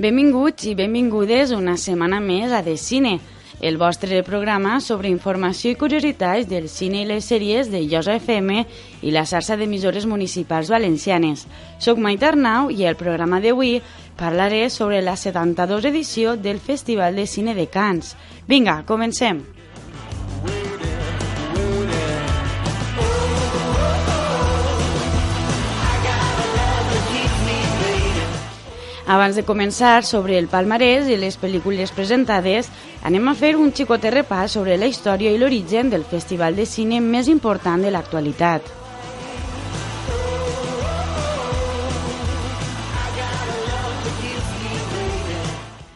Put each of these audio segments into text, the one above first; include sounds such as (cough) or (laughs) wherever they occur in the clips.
Benvinguts i benvingudes una setmana més a De Cine, el vostre programa sobre informació i curiositats del cine i les sèries de Llosa FM i la xarxa d'emissores municipals valencianes. Soc Maite Arnau i el programa d'avui parlaré sobre la 72 edició del Festival de Cine de Cants. Vinga, comencem! Abans de començar sobre el palmarès i les pel·lícules presentades, anem a fer un xicotet repàs sobre la història i l'origen del festival de cine més important de l'actualitat.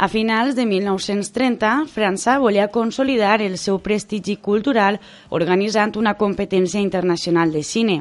A finals de 1930, França volia consolidar el seu prestigi cultural organitzant una competència internacional de cine.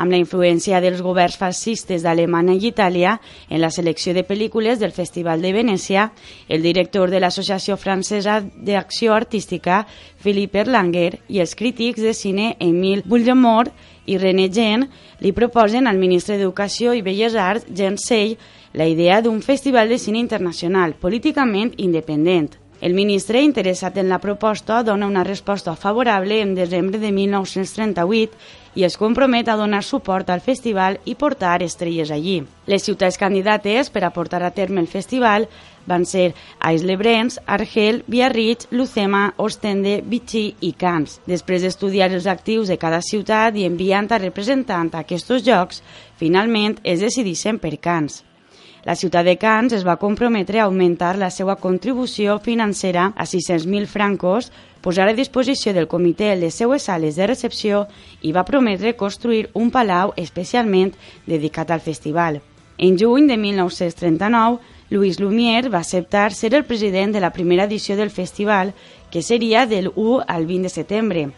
Amb la influència dels governs fascistes d'Alemanya i Itàlia en la selecció de pel·lícules del Festival de Venècia, el director de l'Associació Francesa d'Acció Artística, Philippe Erlanger, i els crítics de cine Emile Bullemort i René Gen li proposen al ministre d'Educació i Belles Arts, Jean Sey, la idea d'un festival de cine internacional políticament independent. El ministre, interessat en la proposta, dona una resposta favorable en desembre de 1938 i es compromet a donar suport al festival i portar estrelles allí. Les ciutats candidates per a portar a terme el festival van ser Aix-les-Brens, Argel, Biarritz, Lucema, Ostende, Vichy i Cans. Després d'estudiar els actius de cada ciutat i enviant a representant a aquests jocs, finalment es decideixen per Cans. La ciutat de Cans es va comprometre a augmentar la seva contribució financera a 600.000 francos, posar a disposició del comitè les seues sales de recepció i va prometre construir un palau especialment dedicat al festival. En juny de 1939, Louis Lumière va acceptar ser el president de la primera edició del festival, que seria del 1 al 20 de setembre.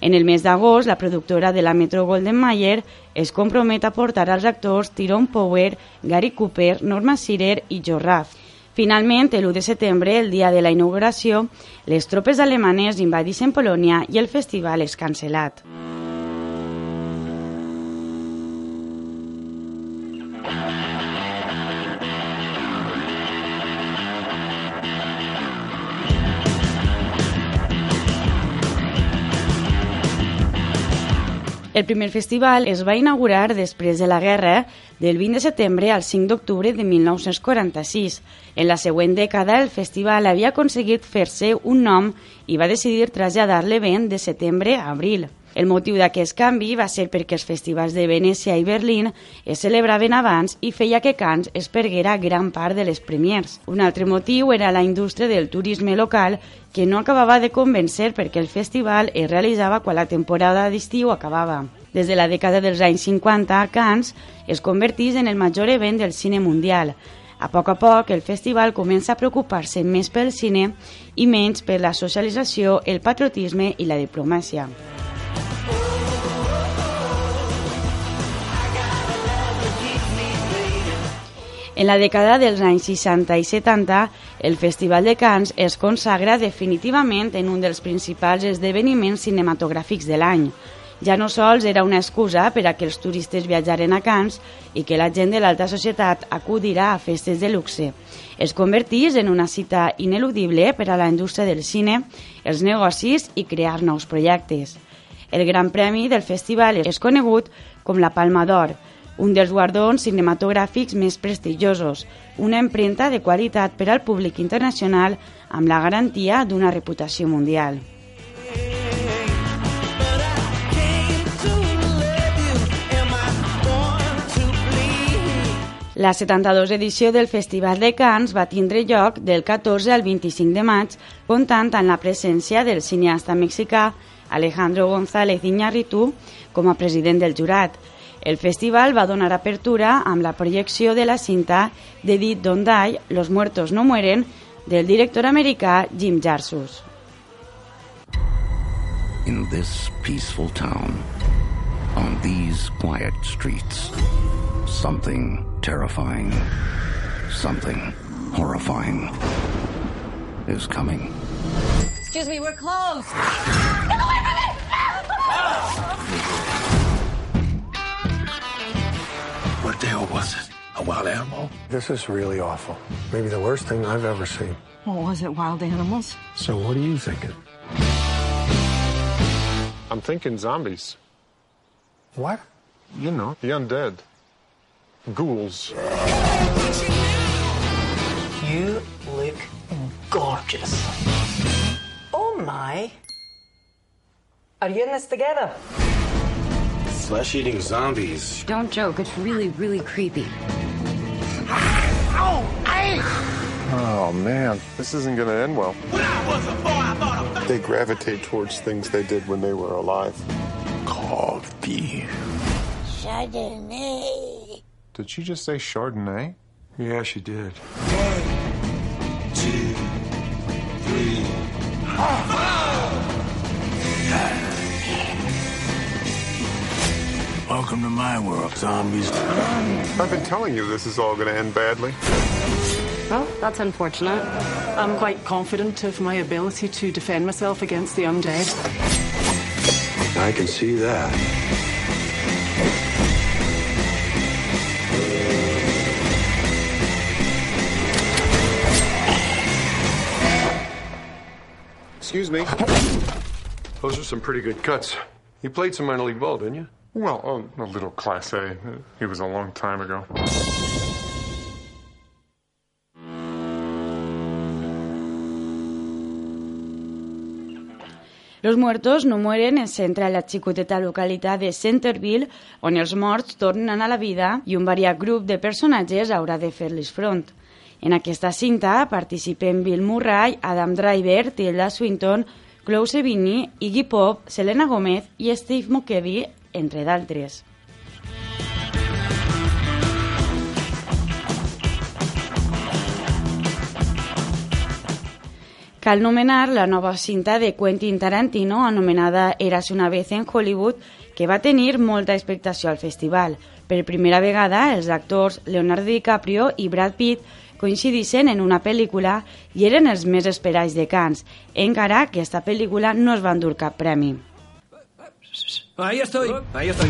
En el mes d'agost, la productora de la Metro Golden Mayer es compromet a portar als actors Tyrone Power, Gary Cooper, Norma Sirer i Joe Raff. Finalment, el 1 de setembre, el dia de la inauguració, les tropes alemanes invadixen Polònia i el festival és cancel·lat. El primer festival es va inaugurar després de la guerra del 20 de setembre al 5 d'octubre de 1946. En la següent dècada, el festival havia aconseguit fer-se un nom i va decidir traslladar l'event de setembre a abril. El motiu d'aquest canvi va ser perquè els festivals de Venècia i Berlín es celebraven abans i feia que Cans es perguera gran part de les premiers. Un altre motiu era la indústria del turisme local que no acabava de convèncer perquè el festival es realitzava quan la temporada d'estiu acabava. Des de la dècada dels anys 50, Cannes es convertís en el major event del cine mundial. A poc a poc, el festival comença a preocupar-se més pel cine i menys per la socialització, el patriotisme i la diplomàcia. En la dècada dels anys 60 i 70, el Festival de Cannes es consagra definitivament en un dels principals esdeveniments cinematogràfics de l'any. Ja no sols era una excusa per a que els turistes viatjaren a Cannes i que la gent de l'alta societat acudirà a festes de luxe. Es convertís en una cita ineludible per a la indústria del cine, els negocis i crear nous projectes. El gran premi del festival és conegut com la Palma d'Or, un dels guardons cinematogràfics més prestigiosos, una empremta de qualitat per al públic internacional amb la garantia d'una reputació mundial. La 72 edició del Festival de Cants va tindre lloc del 14 al 25 de maig, comptant amb la presència del cineasta mexicà Alejandro González Iñárritu com a president del jurat. El festival va donar apertura amb la projecció de la cinta de Dit Don't Die, Los muertos no mueren, del director americà Jim Jarsus. In this peaceful town, on these quiet streets, something terrifying, something horrifying is coming. Excuse me, we're closed. Wild animal? This is really awful. Maybe the worst thing I've ever seen. What was it, wild animals? So what are you thinking? I'm thinking zombies. What? You know, the undead. ghouls. You look gorgeous. Oh my. Are you in this together? Flesh eating zombies. Don't joke, it's really, really creepy. Oh man, this isn't gonna end well. They gravitate towards things they did when they were alive. Coffee. Chardonnay. Did she just say Chardonnay? Yeah, she did. One, two, three. Ah! Welcome to my world, zombies. I've been telling you this is all going to end badly. Well, that's unfortunate. I'm quite confident of my ability to defend myself against the undead. I can see that. Excuse me. Those are some pretty good cuts. You played some minor league ball, didn't you? Well, a, a little Class A. It was a long time ago. Los muertos no mueren es centra en la xicoteta localitat de Centerville, on els morts tornen a la vida i un variat grup de personatges haurà de fer-les front. En aquesta cinta participen Bill Murray, Adam Driver, Tilda Swinton, Chloe Sevigny, Iggy Pop, Selena Gomez i Steve McKevy, entre d'altres. Cal nomenar la nova cinta de Quentin Tarantino anomenada Eras una vez en Hollywood que va tenir molta expectació al festival. Per primera vegada, els actors Leonardo DiCaprio i Brad Pitt coincidissin en una pel·lícula i eren els més esperats de Cans, encara que esta pel·lícula no es va endur cap premi. Ahí estoy, ahí estoy.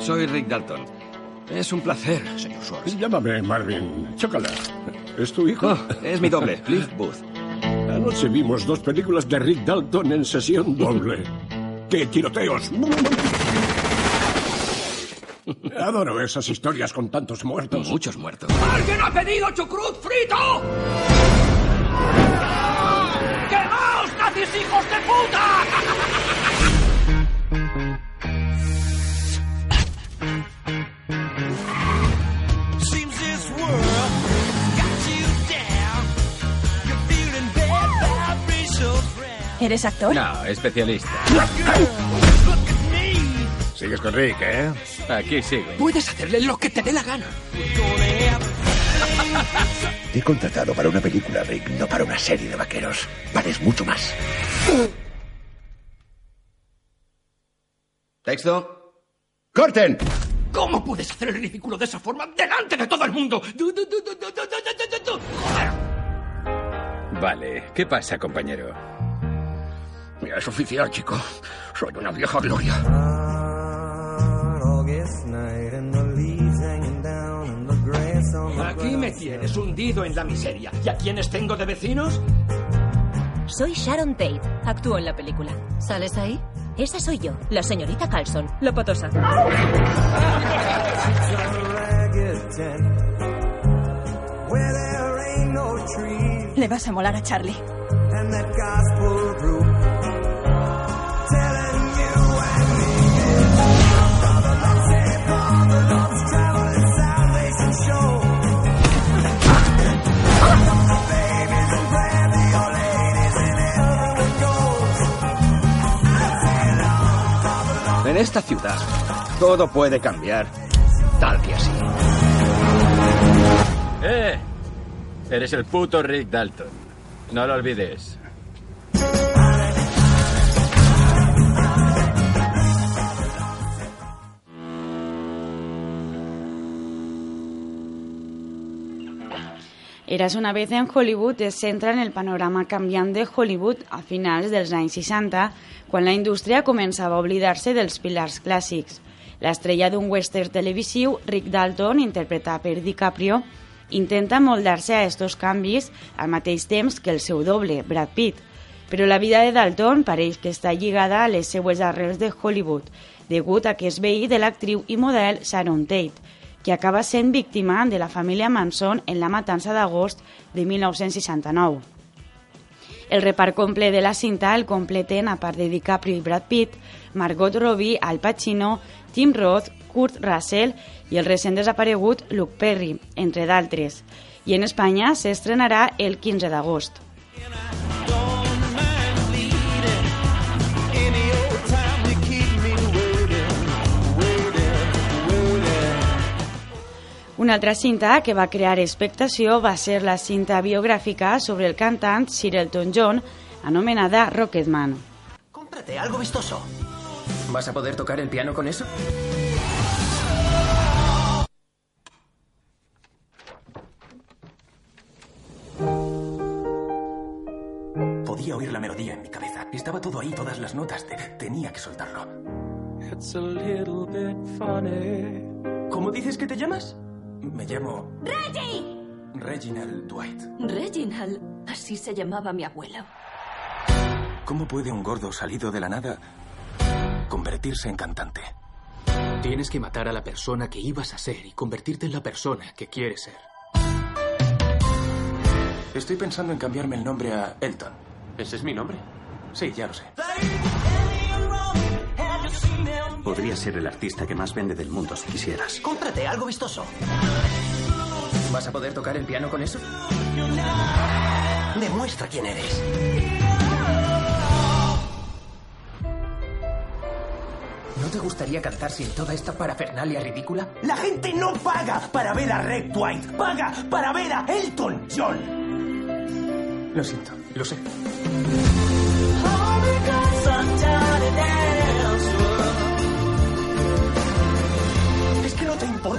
Soy Rick Dalton. Es un placer, señor Schwartz. Llámame Marvin. Chócala. ¿Es tu hijo? Oh, es mi doble, Cliff Booth. Anoche vimos dos películas de Rick Dalton en sesión doble. ¡Qué tiroteos! Adoro esas historias con tantos muertos. Muchos muertos. ¡Alguien ha pedido chucrut frito! ¡Quemaos, nazis hijos de puta! ¿Eres actor? No, especialista. Sigues con Rick, ¿eh? Aquí sigo. Puedes hacerle lo que te dé la gana. Te (laughs) he contratado para una película, Rick, no para una serie de vaqueros. Vales mucho más. Texto. ¡Corten! ¿Cómo puedes hacer el ridículo de esa forma delante de todo el mundo? Vale, ¿qué pasa, compañero? Mira, es oficial, chico. Soy una vieja gloria. Aquí me tienes hundido en la miseria. ¿Y a quiénes tengo de vecinos? Soy Sharon Tate. Actúo en la película. ¿Sales ahí? Esa soy yo, la señorita Carlson, la potosa. Le vas a molar a Charlie. Esta ciudad, todo puede cambiar, tal que así. ¡Eh! Eres el puto Rick Dalton. No lo olvides. Eras una vez en Hollywood es centra en el panorama canviant de Hollywood a finals dels anys 60, quan la indústria començava a oblidar-se dels pilars clàssics. L'estrella d'un western televisiu, Rick Dalton, interpretat per DiCaprio, intenta moldar-se a estos canvis al mateix temps que el seu doble, Brad Pitt. Però la vida de Dalton pareix que està lligada a les seues arrels de Hollywood, degut a que és veí de l'actriu i model Sharon Tate, que acaba sent víctima de la família Manson en la matança d'agost de 1969. El repart complet de la cinta el completen, a part de DiCaprio i Brad Pitt, Margot Robbie, Al Pacino, Tim Roth, Kurt Russell i el recent desaparegut Luke Perry, entre d'altres. I en Espanya s'estrenarà el 15 d'agost. Una altra cinta que va crear expectació va ser la cinta biogràfica sobre el cantant Sir Elton John, anomenada Rocketman. Cómprate algo vistoso. ¿Vas a poder tocar el piano con eso? Podía oír la melodía en mi cabeza. Estaba todo ahí, todas las notas. Te- tenía que soltarlo. ¿Cómo dices que te llamas? Me llamo ¡Reggie! Reginald Dwight. Reginald. Así se llamaba mi abuelo. ¿Cómo puede un gordo salido de la nada convertirse en cantante? Tienes que matar a la persona que ibas a ser y convertirte en la persona que quieres ser. Estoy pensando en cambiarme el nombre a Elton. ¿Ese es mi nombre? Sí, ya lo sé. Podría ser el artista que más vende del mundo si quisieras. Cómprate algo vistoso. ¿Vas a poder tocar el piano con eso? Demuestra quién eres. ¿No te gustaría cantar sin toda esta parafernalia ridícula? La gente no paga para ver a Rick Dwight. Paga para ver a Elton John. Lo siento, lo sé.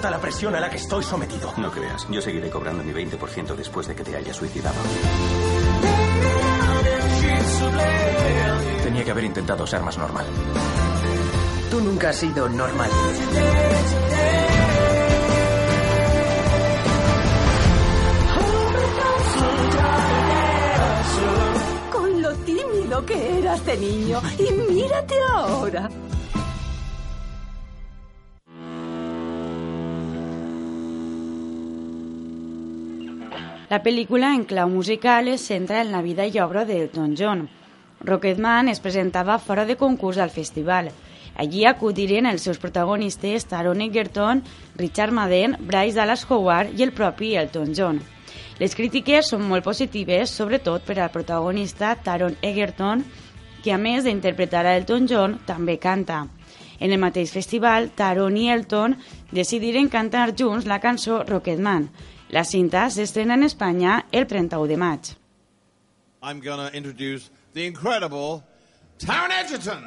La presión a la que estoy sometido. No creas, yo seguiré cobrando mi 20% después de que te hayas suicidado. Tenía que haber intentado ser más normal. Tú nunca has sido normal. Con lo tímido que eras de niño. Y mírate ahora. La pel·lícula, en clau musical, es centra en la vida i obra d'Elton John. Rocketman es presentava fora de concurs al festival. Allí acudiren els seus protagonistes Taron Egerton, Richard Madden, Bryce Dallas Howard i el propi Elton John. Les crítiques són molt positives, sobretot per al protagonista Taron Egerton, que a més d'interpretar a Elton John, també canta. En el mateix festival, Taron i Elton decidiren cantar junts la cançó Rocketman. La cinta s'estrena en Espanya el 31 de maig. I'm going to introduce the incredible Taron Egerton.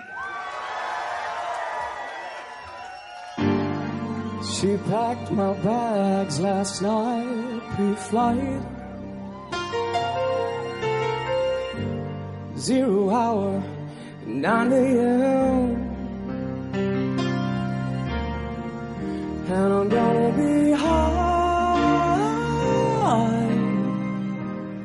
She packed my bags last night, pre-flight. Zero hour, 9 a.m. And I'm gonna be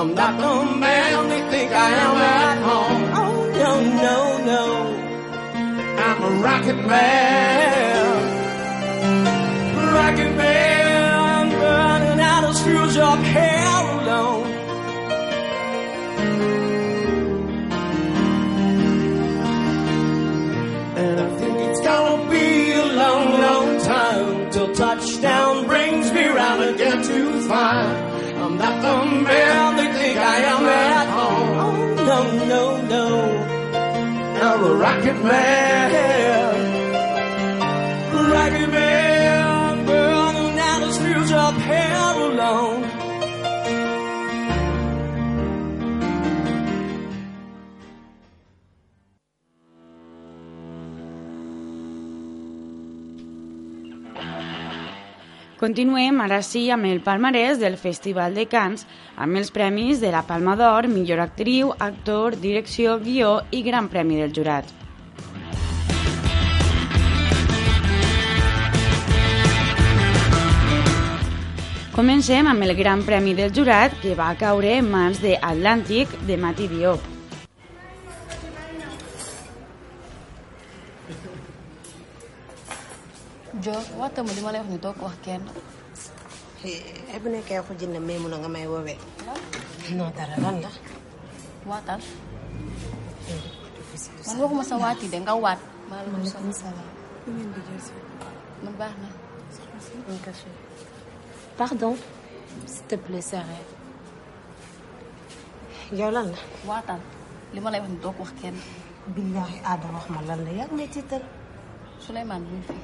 I'm not the man they think I am at home. Oh no, no, no. I'm a rocket man. Rocket man burning out of screws up hell alone. And I think it's gonna be a long, long time till touchdown brings me round again to find rocket man. Continuem ara sí amb el palmarès del Festival de Cants amb els premis de la Palma d'Or, millor actriu, actor, direcció, guió i gran premi del jurat. Comencem amb el gran premi del jurat que va caure en mans de Atlàntic de Mati Diop. Jo waxta mu li ma lay wax ni doo ko wax kenn ay bu nekkee waxu jënd mais mun a nga may woowee non dara lan la waatal man waxuma sa waat yi de nga waat maa la man baax na. Pardon? S'il te plaît sérieux yow lan la waatal li ma lay wax ni doo ko wax kenn billaahi aada wax ma lan la yaa may tiital Souleymane mu ngi fi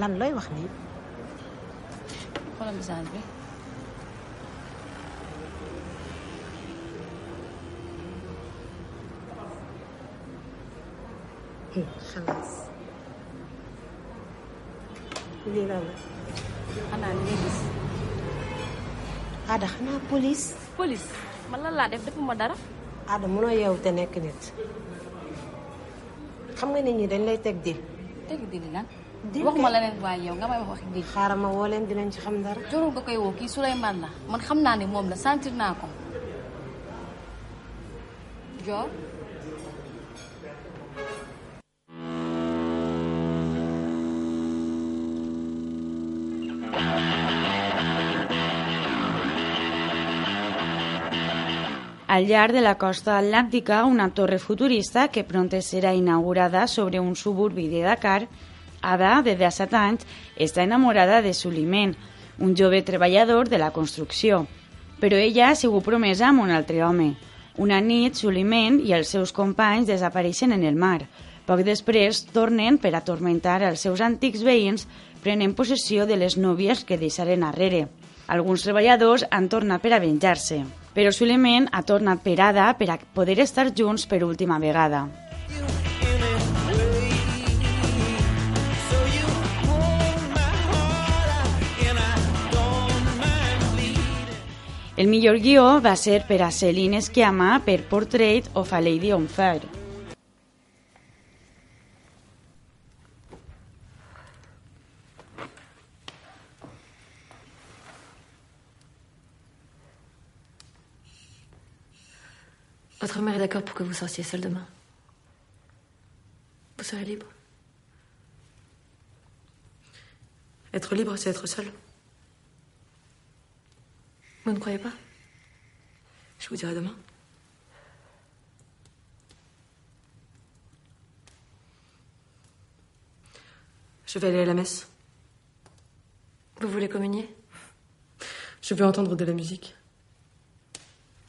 lan looy wax nii? Xoolal message bi. Xalaas. Lii lan la? Xanaa li nga gis. Aada xanaa police. Police? Man lan laa def? Defuma dara. Aada mënoo yeewu te nekk nit. Xam nga nit ñi dañ lay teg di. Teg di li lan waxuma la leen waaye yow nga may wax wax di xaaral ma woo leen dinañ ci xam dara. Jorul nga koy woo kii Souleymane la. Man xam naa ne moom la sentir naa ko. Dior Al llarg de la costa atlàntica, una torre futurista que pronte serà inaugurada sobre un suburbi de Dakar, Ada, de 17 anys, està enamorada de Sulimen, un jove treballador de la construcció. Però ella ha sigut promesa amb un altre home. Una nit, Sulimen i els seus companys desapareixen en el mar. Poc després, tornen per atormentar els seus antics veïns, prenent possessió de les núvies que deixaren arrere. Alguns treballadors han tornat per a venjar-se, però Suleiman ha tornat per Ada per a poder estar junts per última vegada. El millor guió va ser per a Celine Sciamma per Portrait of a Lady on Fire. Votre mère est d'accord pour que vous sortiez seule demain. Vous serez libre. Être libre, c'est être seule. Vous ne croyez pas? Je vous dirai demain. Je vais aller à la messe. Vous voulez communier? Je veux entendre de la musique.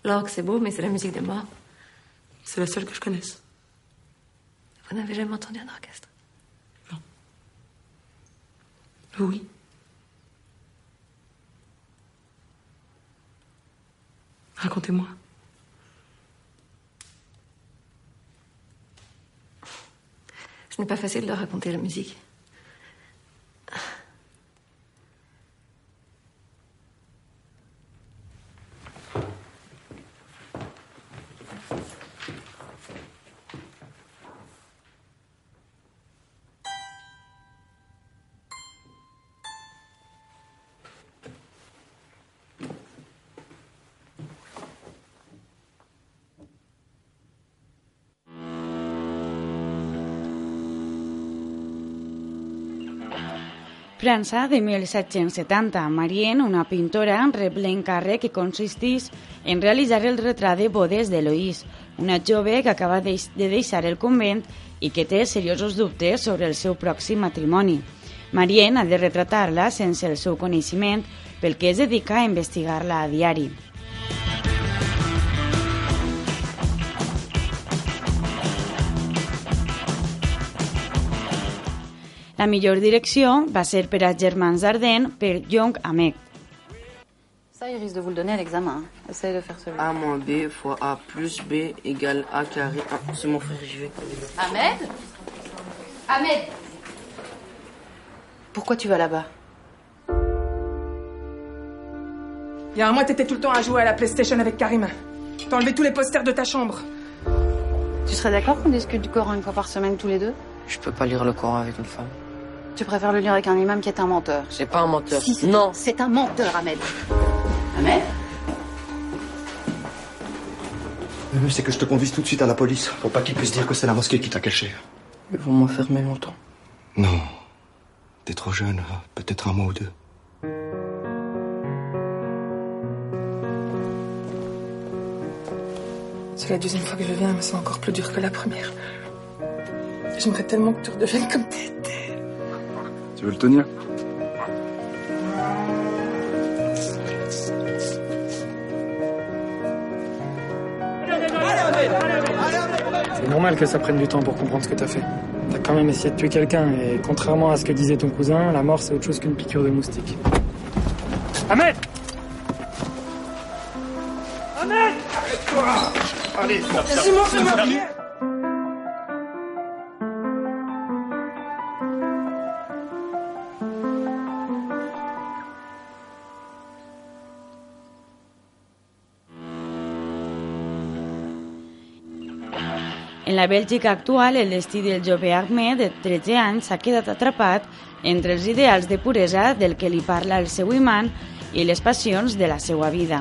L'orgue, c'est beau, mais c'est la musique des morts. C'est la seule que je connaisse. Vous n'avez jamais entendu un orchestre? Oui. Racontez-moi. Ce n'est pas facile de raconter la musique. França de 1770. Marien, una pintora, rep l'encàrrec que consistís en realitzar el retrat de bodes d'Eloís, una jove que acaba de deixar el convent i que té seriosos dubtes sobre el seu pròxim matrimoni. Marien ha de retratar-la sense el seu coneixement, pel que es dedica a investigar-la a diari. La millor direcció va ser per a Germans Arden per Young Amek. Ça, il risque de vous le donner à l'examen. Essaye de faire celui A moins B fois A plus B égale A carré 1. C'est mon frère, j'y vais. Ahmed? Ahmed Pourquoi tu vas là-bas? Il y a un mois, t'étais tout le temps à jouer à la PlayStation avec Karima. T'as enlevé tous les posters de ta chambre. Tu serais d'accord qu'on discute du Coran une fois par semaine tous les deux? Je peux pas lire le Coran avec une femme. Tu préfères le lire avec un imam qui est un menteur C'est pas un menteur. Si, non. C'est un menteur, Ahmed. Ahmed Le mieux, c'est que je te conduise tout de suite à la police. Faut pas qu'ils puissent dire que c'est la mosquée qui t'a caché. Ils vont m'enfermer longtemps. Non. T'es trop jeune. hein. Peut-être un mois ou deux. C'est la deuxième fois que je viens, mais c'est encore plus dur que la première. J'aimerais tellement que tu redeviennes comme t'étais. Tu veux le tenir C'est normal que ça prenne du temps pour comprendre ce que t'as fait. T'as quand même essayé de tuer quelqu'un et contrairement à ce que disait ton cousin, la mort c'est autre chose qu'une piqûre de moustique. Ahmed Ahmed Allez, Simon, fais-moi plier En la Bèlgica actual, el destí del jove Ahmed, de 13 anys, s'ha quedat atrapat entre els ideals de puresa del que li parla el seu imant i les passions de la seva vida.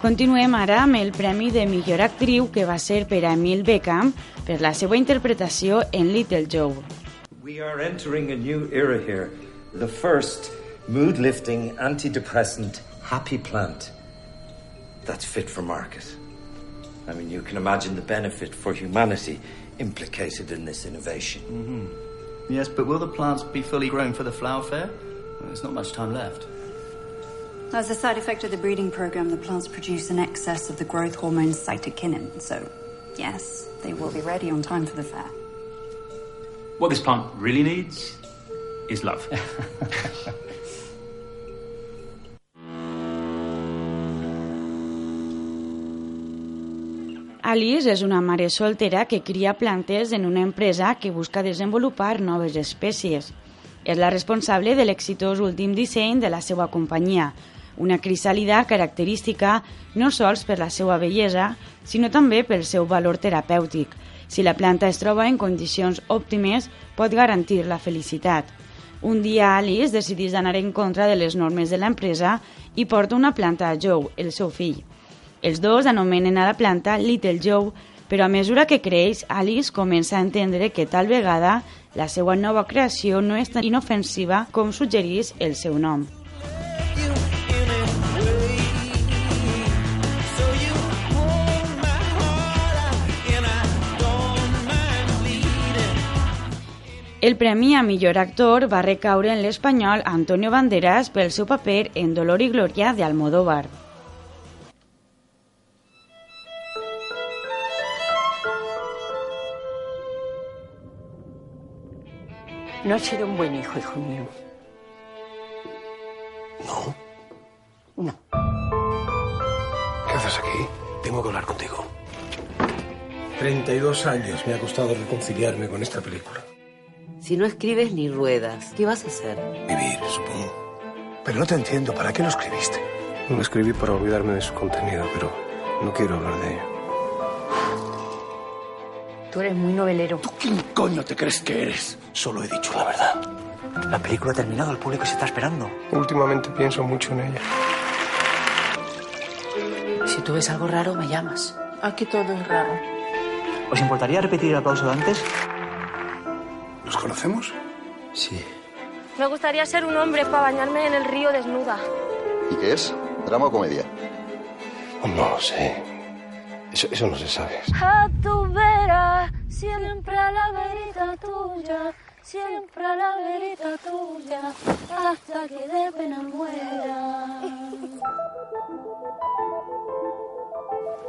Continuem ara amb el Premi de Millor Actriu que va ser per a Emil Beckham per la seva interpretació en Little Joe. We are entering a new era here. The first mood lifting, antidepressant, happy plant that's fit for market. I mean, you can imagine the benefit for humanity implicated in this innovation. Mm-hmm. Yes, but will the plants be fully grown for the flower fair? Well, there's not much time left. As a side effect of the breeding program, the plants produce an excess of the growth hormone cytokinin. So, yes, they will be ready on time for the fair. What this plant really needs is love. (laughs) Alice és una mare soltera que cria plantes en una empresa que busca desenvolupar noves espècies. És la responsable de l'exitós últim disseny de la seva companyia, una crisàlida característica no sols per la seva bellesa, sinó també pel seu valor terapèutic. Si la planta es troba en condicions òptimes, pot garantir la felicitat. Un dia Alice decideix anar en contra de les normes de l'empresa i porta una planta a Joe, el seu fill. Els dos anomenen a la planta Little Joe, però a mesura que creix, Alice comença a entendre que tal vegada la seva nova creació no és tan inofensiva com suggerís el seu nom. El premi a millor actor va recaure en l'espanyol Antonio Banderas pel seu paper en Dolor i Glòria de Almodóvar. No has sido un buen hijo, hijo mío. No. No. ¿Qué haces aquí? Tengo que hablar contigo. 32 años me ha costado reconciliarme con esta película. Si no escribes ni ruedas, ¿qué vas a hacer? Vivir, supongo. Pero no te entiendo. ¿Para qué lo escribiste? Lo escribí para olvidarme de su contenido, pero no quiero hablar de ello. Tú eres muy novelero. ¿Tú quién coño te crees que eres? Solo he dicho la verdad. La película ha terminado, el público se está esperando. Últimamente pienso mucho en ella. Si tú ves algo raro, me llamas. Aquí todo es raro. ¿Os importaría repetir el aplauso de antes? ¿Nos conocemos? Sí. Me gustaría ser un hombre para bañarme en el río desnuda. ¿Y qué es? ¿Drama o comedia? No lo sé. Eso, eso no se sabe. A tu vera, siempre a la verita tuya, siempre a la verita tuya, hasta que de pena muera.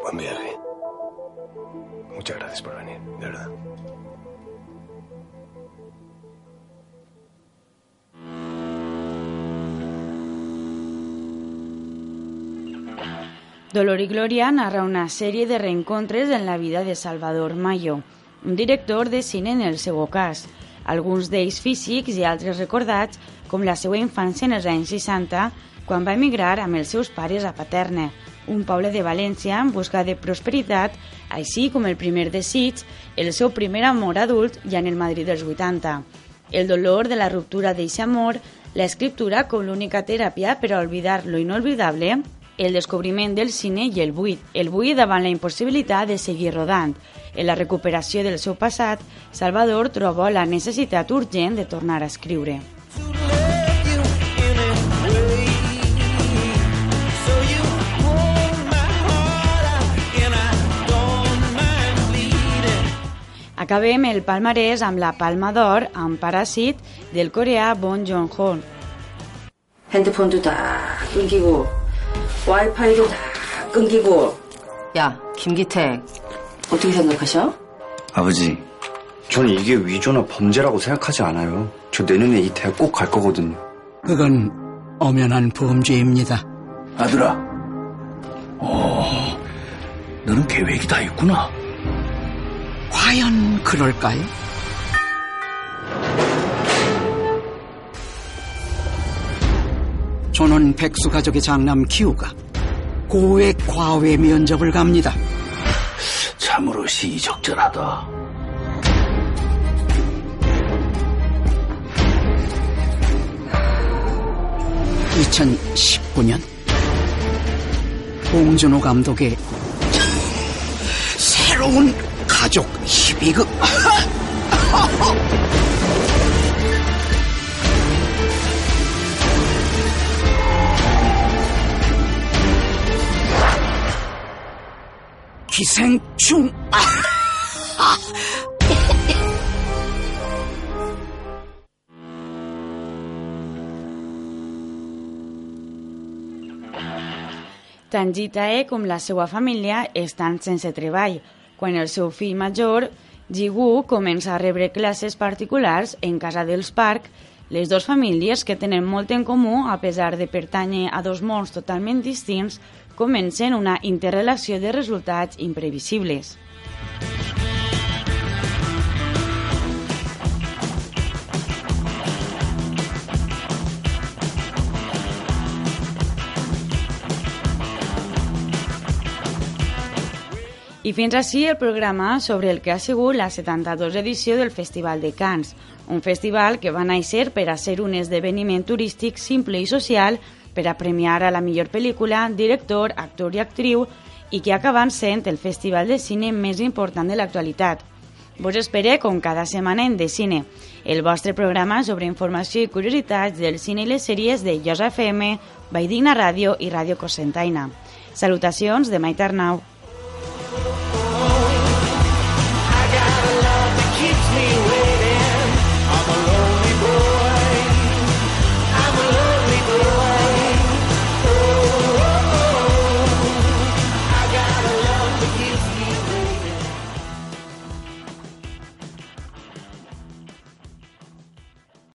Buen viaje. Muchas gracias por venir, de verdad. Dolor i Glòria narra una sèrie de reencontres en la vida de Salvador Mayo, un director de cine en el seu cas, alguns d'ells físics i altres recordats, com la seva infància en els anys 60, quan va emigrar amb els seus pares a Paterna, un poble de València en busca de prosperitat, així com el primer desig, el seu primer amor adult ja en el Madrid dels 80. El dolor de la ruptura d'eixe amor, l'escriptura com l'única teràpia per a oblidar lo inolvidable, el descobriment del cine i el buit, el buit davant la impossibilitat de seguir rodant. En la recuperació del seu passat, Salvador troba la necessitat urgent de tornar a escriure. Acabem el palmarès amb la Palma d'Or amb Paràsit del coreà Bon Joon-ho. 핸드폰도 다 끊기고 와이파이도 다 끊기고 야 김기택 어떻게 생각하셔? 아버지, 저는 이게 위조나 범죄라고 생각하지 않아요. 저 내년에 이 대학 꼭 갈 거거든요. 그건 엄연한 범죄입니다. 아들아. 어, 너는 계획이 다 있구나. 과연 그럴까요? 저는 백수 가족의 장남 기우가 고액 과외 면접을 갑니다. 참으로 시의적절하다. (2019년) 봉준호 감독의 새로운 가족 희비극 (laughs) 寄生虫。Tant (laughs) Gitae com la seva família estan sense treball quan el seu fill major, Jigu, comença a rebre classes particulars en casa dels Park. Les dues famílies, que tenen molt en comú, a pesar de pertànyer a dos mons totalment distints, comencen una interrelació de resultats imprevisibles. I fins així el programa sobre el que ha sigut la 72 edició del Festival de Cans, un festival que va néixer per a ser un esdeveniment turístic simple i social per a premiar a la millor pel·lícula, director, actor i actriu i que ha acabat sent el festival de cine més important de l'actualitat. Vos espere com cada setmana en De Cine, el vostre programa sobre informació i curiositats del cine i les sèries de Josa FM, Vaidigna Ràdio i Ràdio Cosentaina. Salutacions de Maite Arnau.